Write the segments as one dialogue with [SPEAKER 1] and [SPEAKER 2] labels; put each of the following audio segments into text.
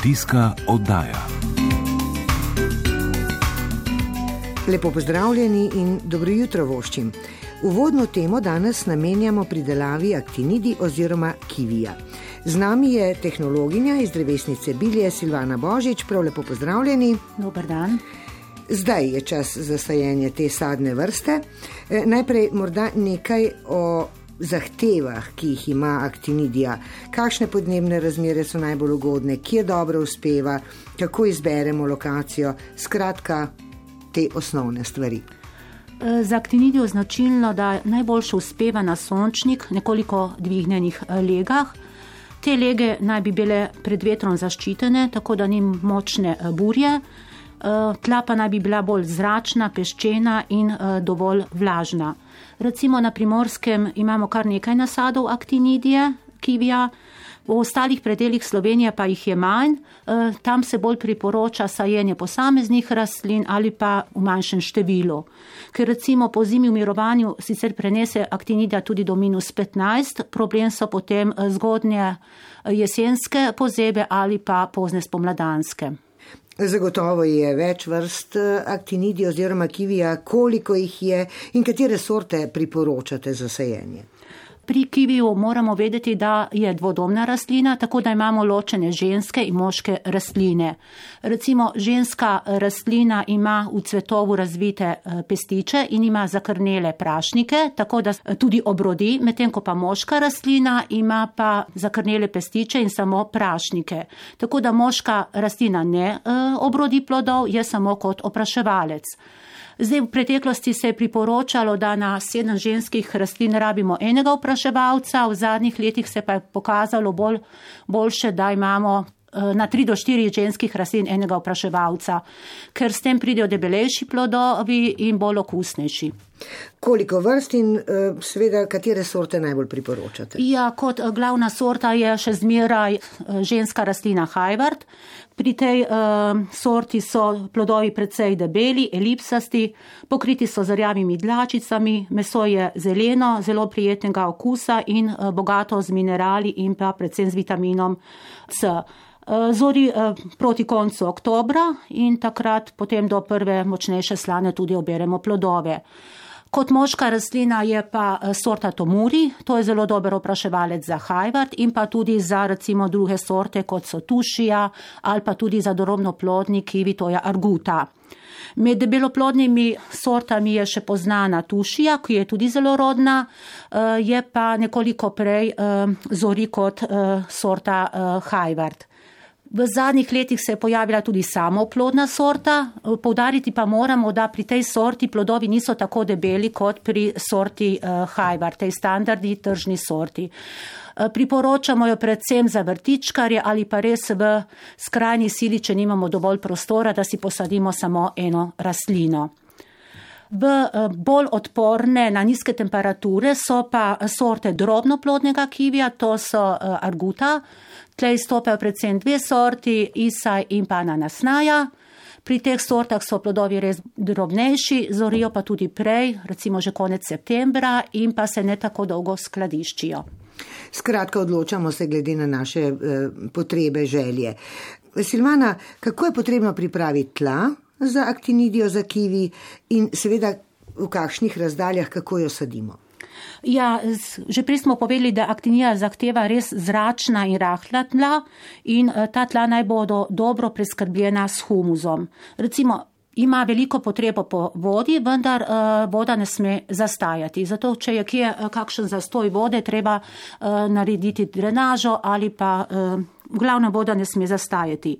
[SPEAKER 1] Kmetijska oddaja.
[SPEAKER 2] Lepo pozdravljeni in dobro jutro voščim. Uvodno temo danes namenjamo pridelavi aktinidi oziroma kivija. Z nami je tehnologinja iz drevesnice Bilje Silvana Božič, prav lepo pozdravljeni.
[SPEAKER 3] Dober dan.
[SPEAKER 2] Zdaj je čas za sajenje te sadne vrste. E, najprej morda nekaj o zahtevah, ki jih ima aktinidija, kakšne podnebne razmere so najbolj ugodne, kje dobro uspeva, kako izberemo lokacijo, skratka, te osnovne stvari.
[SPEAKER 3] E, za aktinidijo je značilno, da najboljše uspeva na sončnik, nekoliko dvignjenih e, legah. Te lege naj bi bile pred vetrom zaščitene, tako da ni močne e, burje. Tla pa naj bi bila bolj zračna, peščena in dovolj vlažna. Recimo na primorskem imamo kar nekaj nasadov aktinidije, kivija, v ostalih predeljih Slovenije pa jih je manj. E, tam se bolj priporoča sajenje posameznih rastlin ali pa v manjšem številu. Ker recimo po zimi v mirovanju sicer prenese aktinidija tudi do minus 15, problem so potem zgodnje jesenske pozebe ali pa pozne spomladanske.
[SPEAKER 2] Zagotovo je več vrst eh, aktinidi oziroma kivija, koliko jih je in katere sorte priporočate za sajenje.
[SPEAKER 3] Pri kiviju moramo vedeti, da je dvodomna rastlina, tako da imamo ločene ženske in moške rastline. Recimo ženska rastlina ima v cvetovu razvite eh, pestiče in ima zakrnele prašnike, tako da eh, tudi obrodi, medtem ko pa moška rastlina ima pa zakrnele pestiče in samo prašnike. Tako da moška rastlina ne eh, obrodi plodov, je samo kot opraševalec. Zdaj, v preteklosti se je priporočalo, da na sedem ženskih rastlin rabimo enega vpraševalca, v zadnjih letih se pa je pokazalo bolj, boljše, da imamo eh, na tri do štiri ženskih rastlin enega vpraševalca, ker s tem pridejo debelejši plodovi in bolj okusnejši.
[SPEAKER 2] Koliko vrst in eh, seveda katere sorte najbolj priporočate?
[SPEAKER 3] Ja, kot eh, glavna sorta je še zmeraj ženska rastlina Hajvard, Pri tej uh, sorti so plodovi precej debeli, elipsasti, pokriti so z rjavimi dlačicami, meso je zeleno, zelo prijetnega okusa in uh, bogato z minerali in pa predvsem z vitaminom C. Uh, zori uh, proti koncu oktobra in takrat potem do prve močnejše slane tudi oberemo plodove. Kot moška rastlina je pa eh, sorta Tomuri, to je zelo dober opraševalec za hajvart in pa tudi za recimo druge sorte, kot so tušija ali pa tudi za dorobno plodni kivi, to je arguta. Med debeloplodnimi sortami je še poznana tušija, ki je tudi zelo rodna, eh, je pa nekoliko prej eh, zori kot sorta hajvart. V zadnjih letih se je pojavila tudi samoplodna sorta. Povdariti pa moramo, da pri tej sorti plodovi niso tako debeli kot pri sorti eh, Hajvar, tej standardni tržni sorti. Uh, priporočamo jo predvsem za vrtičkarje ali pa res v skrajni sili, če nimamo dovolj prostora, da si posadimo samo eno rastlino. V uh, bolj odporne na nizke temperature so pa sorte drobnoplodnega kivija, to so uh, arguta. Tlej stopajo predvsem dve sorti, isaj in pa nanasnaja. Pri teh sortah so plodovi res drobnejši, zorijo pa tudi prej, recimo že konec septembra in pa se ne tako dolgo skladiščijo.
[SPEAKER 2] Skratka, odločamo se glede na naše eh, potrebe, želje. Silvana, kako je potrebno pripraviti tla za aktinidijo, za kivi in seveda v kakšnih razdaljah, kako jo sadimo?
[SPEAKER 3] Ja, že prej smo povedali, da aktinija zahteva res zračna in rahla tla in eh, ta tla naj bodo dobro preskrbljena s humuzom. Recimo, ima veliko potrebo po vodi, vendar uh, voda ne sme zastajati. Zato, če je kje uh, kakšen zastoj vode, treba uh, narediti drenažo ali pa uh, glavna voda ne sme zastajati.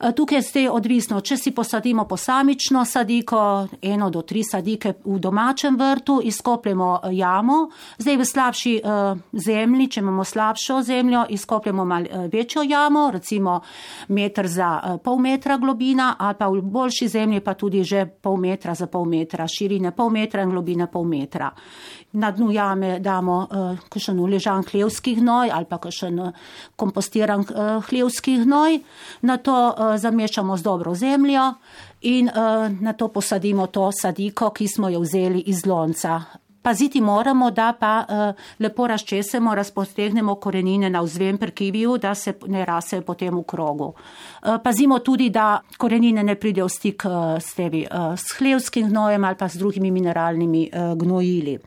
[SPEAKER 3] Eh, tukaj je zdaj odvisno, če si posadimo posamično sadiko, eno do tri sadike v domačem vrtu, izkopljemo eh, jamo. Zdaj v slabši uh, zemlji, če imamo slabšo zemljo, izkopljemo mal večjo jamo, recimo metr za pol metra globina, ali pa v boljši zemlji pa tudi že pol metra za pol metra, širine pol metra in globine pol metra. Na dnu jame damo kakšen uležan hlevski gnoj ali pa kakšen kompostiran hlevski gnoj. Na to uh, zamešamo z dobro zemljo in uh, na to posadimo to sadiko, ki smo jo vzeli iz lonca. Paziti moramo, da pa uh, lepo razčesemo, razpostegnemo korenine na vzvem prekiviju, da se ne rase potem v krogu. Uh, pazimo tudi, da korenine ne pridejo v stik uh, s, tebi, uh, s hlevskim gnojem ali pa s drugimi mineralnimi uh, gnojili.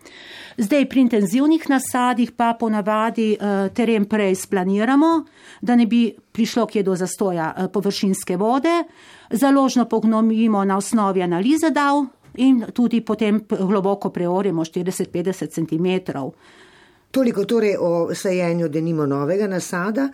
[SPEAKER 3] Zdaj pri intenzivnih nasadih pa ponavadi uh, teren prej splaniramo, da ne bi prišlo kje do zastoja uh, površinske vode, založno pognomimo na osnovi analize dav, in tudi potem globoko preorjemo 40-50 cm.
[SPEAKER 2] Toliko torej o sajenju denimo novega nasada,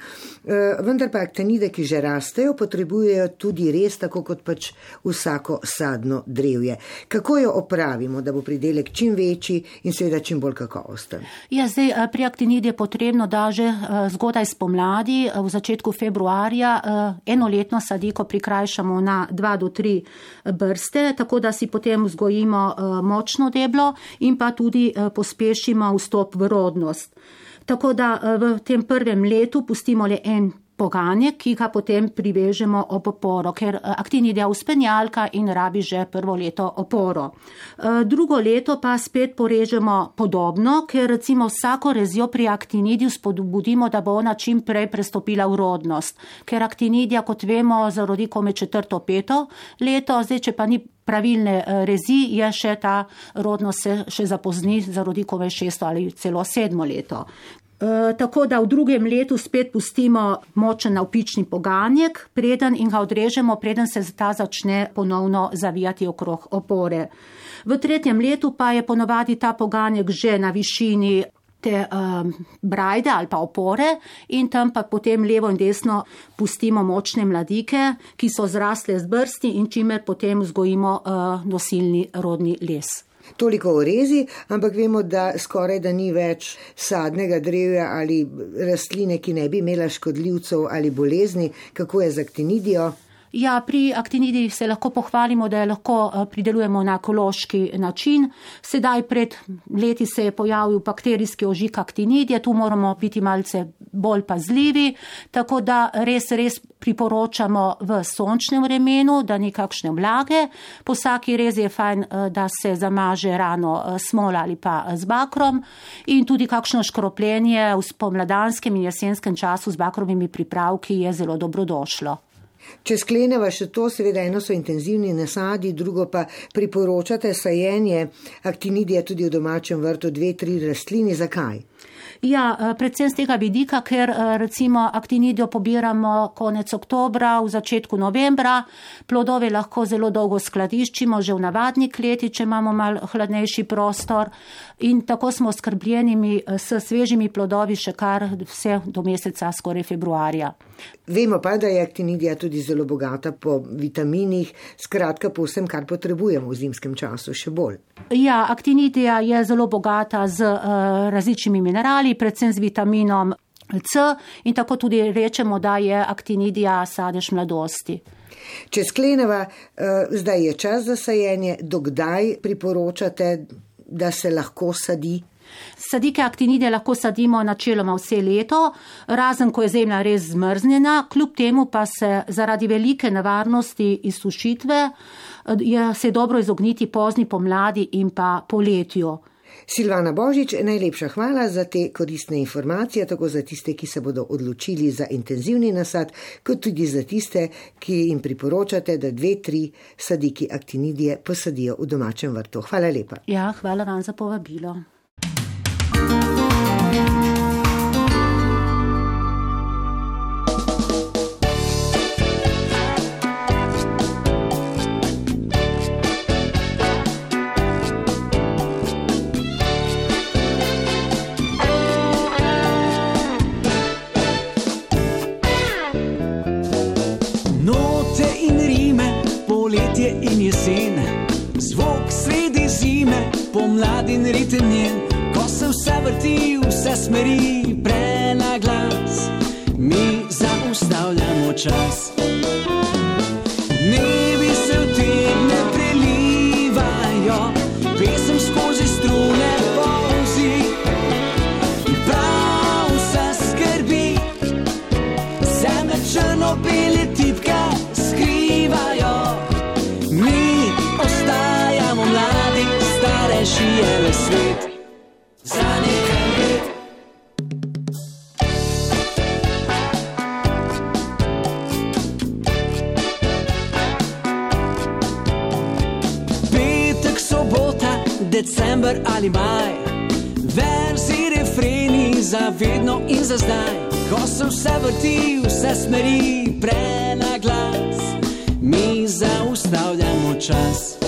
[SPEAKER 2] eh, vendar pa aktinide, ki že rastejo, potrebujejo tudi res, tako kot pač vsako sadno drevje. Kako jo opravimo, da bo pridelek čim večji in seveda čim bolj kakovosten?
[SPEAKER 3] Ja, zdaj eh, pri aktinidi je potrebno, da že eh, zgodaj spomladi, v začetku februarja, enoletno sadiko prikrajšamo na 2 do 3 brste, tako da si potem vzgojimo močno deblo in pa tudi pospešimo vstop v rodno vrednost. Tako da eh, v tem prvem letu pustimo le en poganje, ki ga potem privežemo ob oporo, ker eh, aktinidija uspenjalka in rabi že prvo leto oporo. Eh, drugo leto pa spet porežemo podobno, ker recimo vsako rezijo pri aktinidiju spodbudimo, da bo ona čim prej prestopila v rodnost, ker aktinidija, kot vemo, zarodi kome četrto peto leto, zdaj če pa ni pravilne eh, rezi, je še ta rodnost se še zapozni za rodikove šesto ali celo sedmo leto. E, tako da v drugem letu spet pustimo močen navpični poganjek, preden in ga odrežemo, preden se ta začne ponovno zavijati okrog opore. V tretjem letu pa je ponovadi ta poganjek že na višini te um, brajde ali pa opore in tam pa potem levo in desno pustimo močne mladike, ki so zrasle z brsti in čimer potem vzgojimo uh, nosilni rodni les.
[SPEAKER 2] Toliko o rezi, ampak vemo, da skoraj da ni več sadnega drevja ali rastline, ki ne bi imela škodljivcev ali bolezni, kako je z aktinidijo.
[SPEAKER 3] Ja, pri aktinidiji se lahko pohvalimo, da jo lahko eh, pridelujemo na ekološki način. Sedaj pred leti se je pojavil bakterijski ožik aktinidije, tu moramo biti malce bolj pazljivi, tako da res, res priporočamo v sončnem vremenu, da ni kakšne vlage. Po vsaki rezi je fajn, eh, da se zamaže rano eh, smola ali pa z bakrom in tudi kakšno škropljenje v spomladanskem in jesenskem času z bakrovimi pripravki je zelo dobrodošlo.
[SPEAKER 2] Če skleneva še to, seveda eno so intenzivni nasadi, drugo pa priporočate sajenje aktinidija tudi v domačem vrtu, dve, tri rastlini. Zakaj?
[SPEAKER 3] Ja, eh, predvsem z tega vidika, ker eh, recimo aktinidijo pobiramo konec oktobra, v začetku novembra, plodove lahko zelo dolgo skladiščimo, že v navadni kleti, če imamo mal hladnejši prostor in tako smo skrbljenimi eh, s svežimi plodovi še kar vse do meseca skoraj februarja.
[SPEAKER 2] Vemo pa, da je aktinidija tudi zelo bogata po vitaminih, skratka po vsem, kar potrebujemo v zimskem času, še bolj.
[SPEAKER 3] Ja, aktinidija je zelo bogata z uh, različnimi minerali živali, predvsem z vitaminom C in tako tudi rečemo, da je aktinidija sadež mladosti.
[SPEAKER 2] Če skleneva, eh, zdaj je čas za sajenje, dokdaj priporočate, da se lahko sadi?
[SPEAKER 3] Sadike aktinide lahko sadimo načeloma vse leto, razen ko je zemlja res zmrznjena, kljub temu pa se zaradi velike nevarnosti izsušitve eh, je se dobro izogniti pozni pomladi in pa poletju.
[SPEAKER 2] Silvana Božič, najlepša hvala za te koristne informacije, tako za tiste, ki se bodo odločili za intenzivni nasad, kot tudi za tiste, ki jim priporočate, da dve, tri sadiki aktinidije posadijo v domačem vrtu. Hvala lepa.
[SPEAKER 3] Ja, hvala vam za povabilo.
[SPEAKER 1] Pomladi in ritem njen, ko se vse vrti, vse smeri, prenaglas, mi zaustavljamo čas. je svet za nekaj let. Petek, sobota, december ali maj, verzi, refreni za vedno in za zdaj. Ko sem se vrtil, vse smeri prenaglas, mi zaustavljamo čas.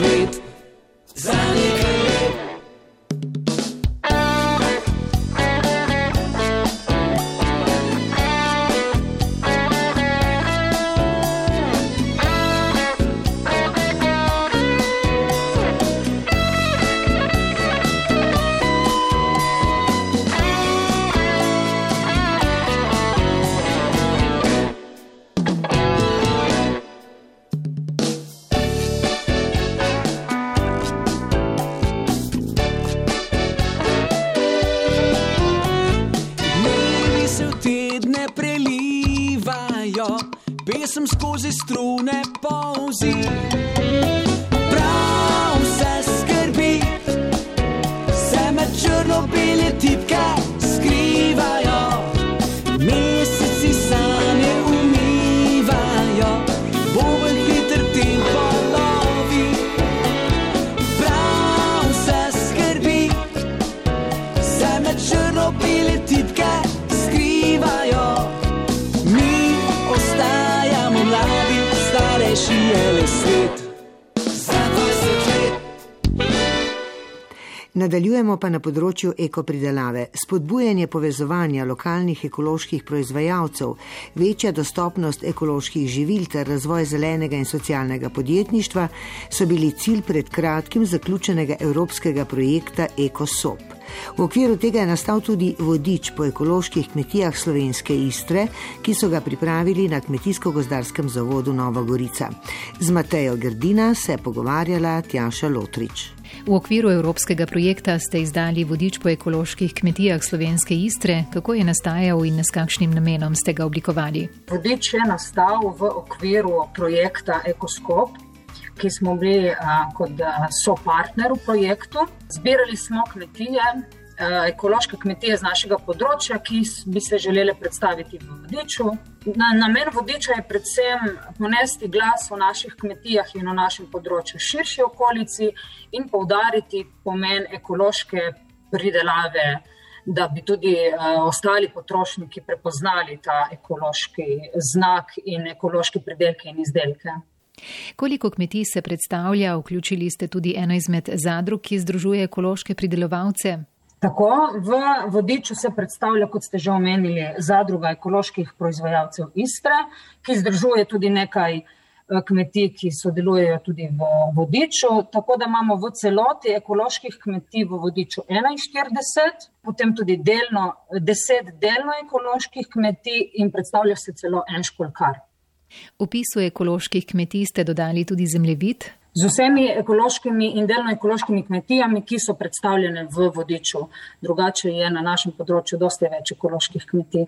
[SPEAKER 1] Je starejši je le svet. Za 20 let.
[SPEAKER 2] Nadaljujemo pa na področju ekopridelave. Spodbujanje povezovanja lokalnih ekoloških proizvajalcev, večja dostopnost ekoloških živil ter razvoj zelenega in socialnega podjetništva so bili cilj pred kratkim zaključenega evropskega projekta EcoSop. V okviru tega je nastal tudi vodič po ekoloških kmetijah slovenske Istre, ki so ga pripravili na Kmetijsko-gozdarskem zavodu Nova Gorica. Z Matejo Grdina se je pogovarjala Tjaša Lotrič.
[SPEAKER 4] V okviru evropskega projekta ste izdali vodič po ekoloških kmetijah slovenske Istre. Kako je nastajal in s kakšnim namenom ste ga oblikovali?
[SPEAKER 5] Vodič je nastal v okviru projekta Ekoskop, ki smo bili a, kot a, sopartner v projektu. Zbirali smo kmetije, a, ekološke kmetije z našega področja, ki bi se želeli predstaviti v vodiču. Na, namen vodiča je predvsem ponesti glas o naših kmetijah in o našem področju širši okolici in poudariti pomen ekološke pridelave. Da bi tudi uh, ostali potrošniki prepoznali ta ekološki znak in ekološke pridelke in izdelke.
[SPEAKER 4] Koliko kmetij se predstavlja? Vključili ste tudi eno izmed zadrug, ki združuje ekološke pridelovalce.
[SPEAKER 5] Tako v vodiču se predstavlja, kot ste že omenili, zadruga ekoloških proizvajalcev Istre, ki združuje tudi nekaj eh, kmetij, ki sodelujejo tudi v vodiču. Tako da imamo v celoti ekoloških kmetij v vodiču 41, potem tudi delno, 10 delno ekoloških kmetij in predstavlja se celo en školkar.
[SPEAKER 4] V opisu ekoloških kmetij ste dodali tudi zemljevid.
[SPEAKER 5] Z vsemi ekološkimi in delno ekološkimi kmetijami, ki so predstavljene v vodiču. Drugače je na našem področju dosti več ekoloških kmetij.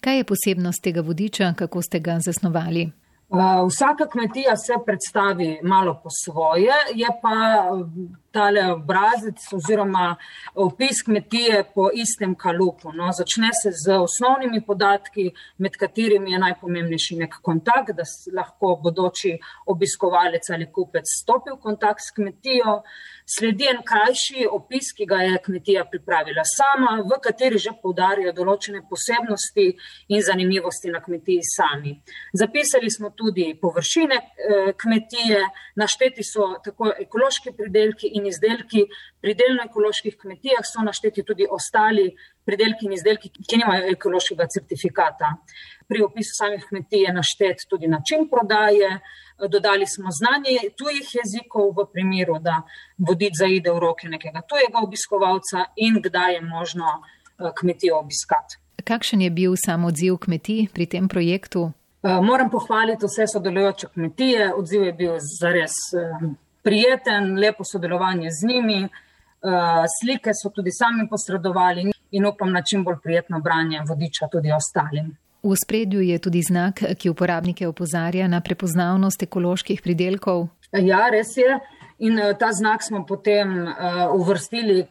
[SPEAKER 4] Kaj je posebnost tega vodiča, kako ste ga zasnovali?
[SPEAKER 5] Uh, vsaka kmetija se predstavi malo po svoje, je pa uh, tale obrazec oziroma opis kmetije po istem kalupu. No, začne se z osnovnimi podatki, med katerimi je najpomembnejši nek kontakt, da lahko bodoči obiskovalec ali kupec stopi v kontakt s kmetijo. Sledi en krajši opis, ki ga je kmetija pripravila sama, v kateri že poudarjajo določene posebnosti in zanimivosti na kmetiji sami. Zapisali smo tudi površine eh, kmetije, našteti so tako ekološki pridelki in izdelki. Pri delno-ekoloških kmetijah so našteti tudi ostali pridelki in izdelki, ki nimajo ekološkega certifikata. Pri opisu samih kmetij je naštet tudi način prodaje, dodali smo znanje tujih jezikov v primeru, da vodič zaide v roke nekega tujega obiskovalca in kdaj je možno eh, kmetijo obiskati.
[SPEAKER 4] Kakšen je bil sam odziv kmetij pri tem projektu?
[SPEAKER 5] Eh, Moram pohvaliti vse sodelujoče kmetije, odziv je bil zares eh, prijeten, lepo sodelovanje z njimi, eh, slike so tudi sami posredovali in upam na čim bolj prijetno branje vodiča tudi ostalim.
[SPEAKER 4] V spredju je tudi znak, ki uporabnike opozarja na prepoznavnost ekoloških pridelkov.
[SPEAKER 5] Ja, res je. In ta znak smo potem uvrstili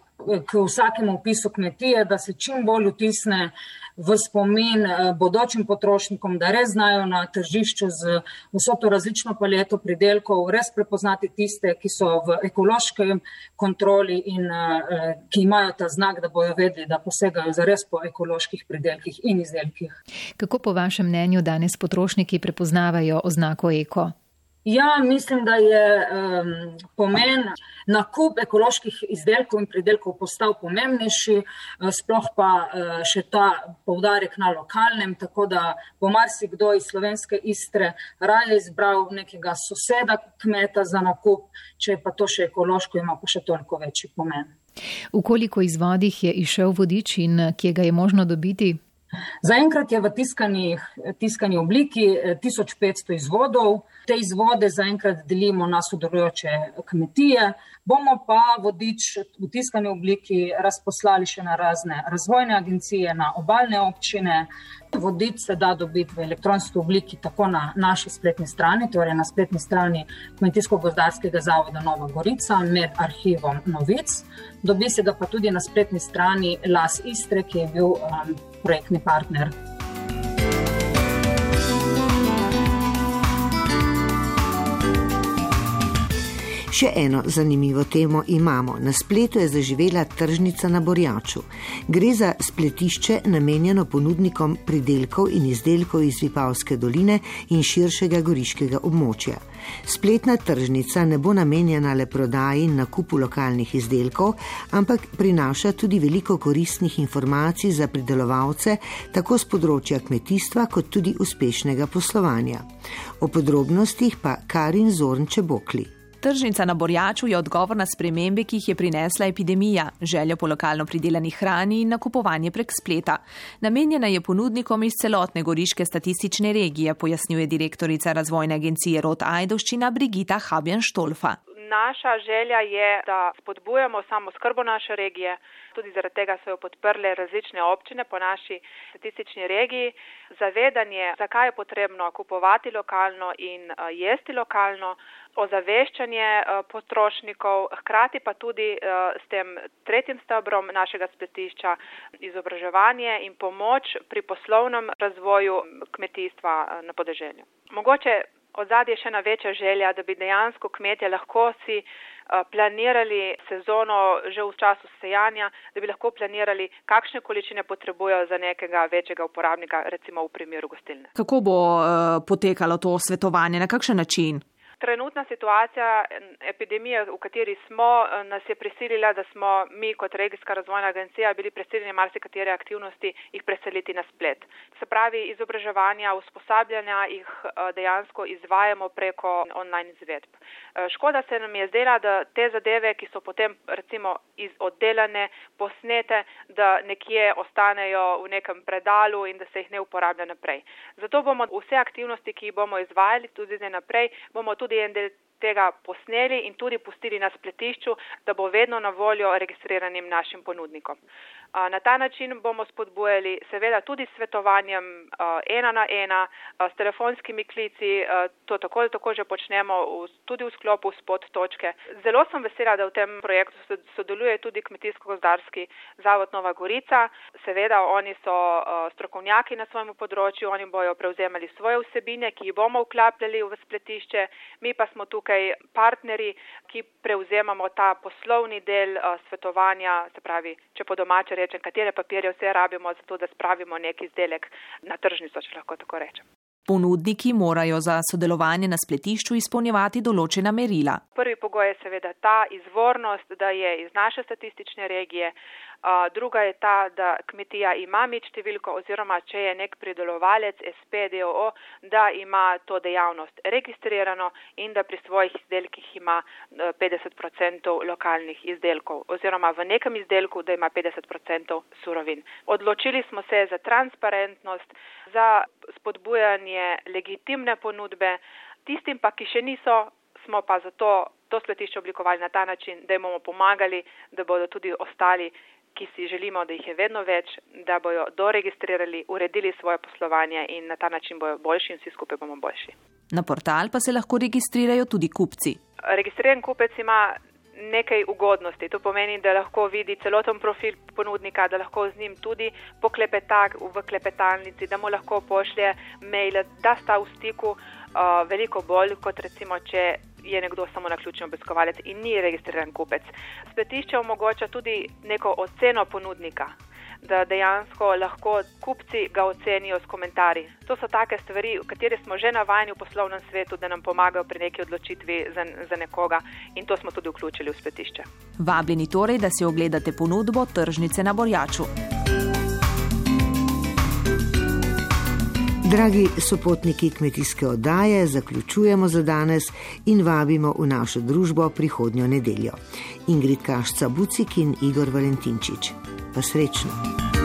[SPEAKER 5] k vsakemu opisu kmetije, da se čim bolj vtisne v spomin eh, bodočim potrošnikom, da res znajo na tržišču z vso to različno paleto pridelkov, res prepoznati tiste, ki so v ekološkem kontroli in eh, ki imajo ta znak, da bojo vedeli, da posegajo za res po ekoloških pridelkih in izdelkih.
[SPEAKER 4] Kako po vašem mnenju danes potrošniki prepoznavajo oznako eko?
[SPEAKER 5] Ja, mislim, da je um, pomen nakup ekoloških izdelkov in pridelkov postal pomembnejši, uh, sploh pa uh, še ta povdarek na lokalnem, tako da bo marsikdo iz slovenske istre raje izbral nekega soseda kmeta za nakup, če pa to še ekološko ima pa še toliko večji pomen.
[SPEAKER 4] V koliko izvodih je išel vodič in kje ga je možno dobiti?
[SPEAKER 5] Zaenkrat je v tiskani, obliki 1500 eh, izvodov. Te izvode zaenkrat delimo na sodelujoče kmetije. Bomo pa vodič v tiskani obliki razposlali še na razne razvojne agencije, na obaljne občine. Vodič se da dobiti v elektronski obliki tako na naši spletni strani, torej na spletni strani Kmetijsko-gozdarskega zavoda Nova Gorica med arhivom novic. Dobi se ga pa tudi na spletni strani Las Istre, ki je bil um, projektny partner
[SPEAKER 2] Še eno zanimivo temo imamo. Na spletu je zaživela tržnica na Borjaču. Gre za spletišče namenjeno ponudnikom pridelkov in izdelkov iz Vipavske doline in širšega goriškega območja. Spletna tržnica ne bo namenjena le prodaji in nakupu lokalnih izdelkov, ampak prinaša tudi veliko koristnih informacij za pridelovalce, tako z področja kmetijstva, kot tudi uspešnega poslovanja. O podrobnostih pa Karin Zornče Bokli.
[SPEAKER 6] Tržnica na Borjaču je odgovor na spremembe, ki jih je prinesla epidemija, željo po lokalno pridelani hrani in nakupovanje prek spleta. Namenjena je ponudnikom iz celotne goriške statistične regije, pojasnjuje direktorica razvojne agencije Rot Ajdovščina Brigita Habjan Štolfa.
[SPEAKER 7] Naša želja je, da spodbujamo samo skrbo naše regije, tudi zaradi tega so jo podprle različne občine po naši statistični regiji. Zavedanje, zakaj je potrebno kupovati lokalno in jesti lokalno, ozaveščanje eh, potrošnikov, hkrati pa tudi eh, s tem tretjim stebrom našega spletišča izobraževanje in pomoč pri poslovnem razvoju kmetijstva eh, na podeželju. Mogoče od zadnje še ena večja želja, da bi dejansko kmetje lahko si planirali sezono že v času sejanja, da bi lahko planirali, kakšne količine potrebujejo za nekega večjega uporabnika, recimo v primeru gostilne.
[SPEAKER 6] Kako bo potekalo to svetovanje, na kakšen način?
[SPEAKER 7] Trenutna situacija epidemije, v kateri smo, nas je prisilila, da smo mi kot regijska razvojna agencija bili prisiljeni marsikatere aktivnosti jih preseliti na splet. Se pravi, izobraževanja, usposabljanja jih dejansko izvajamo preko online izvedb. Škoda se nam je zdela, da te zadeve, ki so potem recimo oddelane, posnete, da nekje ostanejo v nekem predalu in da se jih ne uporablja naprej. Zato bomo vse aktivnosti, ki jih bomo izvajali tudi zdaj naprej, bomo tudi tudi en del tega posneli in tudi pustili na spletišču, da bo vedno na voljo registriranim našim ponudnikom. Na ta način bomo spodbujali seveda tudi svetovanjem ena na ena, s telefonskimi klici, to tako ali tako že počnemo tudi v sklopu spod točke. Zelo sem vesela, da v tem projektu sodeluje tudi Kmetijsko-gozdarski zavod Nova Gorica. Seveda oni so strokovnjaki na svojem področju, oni bojo prevzemali svoje vsebine, ki jih bomo vklapljali v spletišče, mi pa smo tukaj partneri, ki prevzemamo ta poslovni del svetovanja, se pravi, če po domače rečem, katere papirje vse rabimo, zato da spravimo nek izdelek na tržnico, če lahko tako rečem.
[SPEAKER 6] Ponudniki morajo za sodelovanje na spletišču izpolnjevati določena merila.
[SPEAKER 7] Prvi pogoj je seveda ta izvornost, da je iz naše statistične regije, druga je ta, da kmetija ima med številko oziroma če je nek pridelovalec SPDO, da ima to dejavnost registrirano in da pri svojih izdelkih ima 50% lokalnih izdelkov oziroma v nekem izdelku, da ima 50% surovin. Odločili smo se za transparentnost, za spodbujanje legitimne ponudbe, tistim pa, ki še niso, smo pa zato to spletišče oblikovali na ta način, da jim bomo pomagali, da bodo tudi ostali ki si želimo, da jih je vedno več, da bojo doregistrirali, uredili svoje poslovanje in na ta način bojo boljši in vsi skupaj bomo boljši.
[SPEAKER 6] Na portal pa se lahko registrirajo tudi kupci.
[SPEAKER 7] Registriran kupec ima nekaj ugodnosti. To pomeni, da lahko vidi celoten profil ponudnika, da lahko z njim tudi poklepeta v klepetalnici, da mu lahko pošlje mail, da sta v stiku uh, veliko bolj kot recimo, če je nekdo samo na ključni obiskovalec in ni registriran kupec. Spletišče omogoča tudi neko oceno ponudnika da dejansko lahko kupci ga ocenijo s komentarji. To so take stvari, v kateri smo že navajeni v poslovnem svetu, da nam pomagajo pri neki odločitvi za, za nekoga in to smo tudi vključili v spletišče.
[SPEAKER 6] Vabljeni torej, da si ogledate ponudbo tržnice na Borjaču.
[SPEAKER 2] Dragi sopotniki kmetijske oddaje, zaključujemo za danes in vabimo v našo družbo prihodnjo nedeljo. Ingrid Kašca Bucik in Igor Valentinčič pa srečno.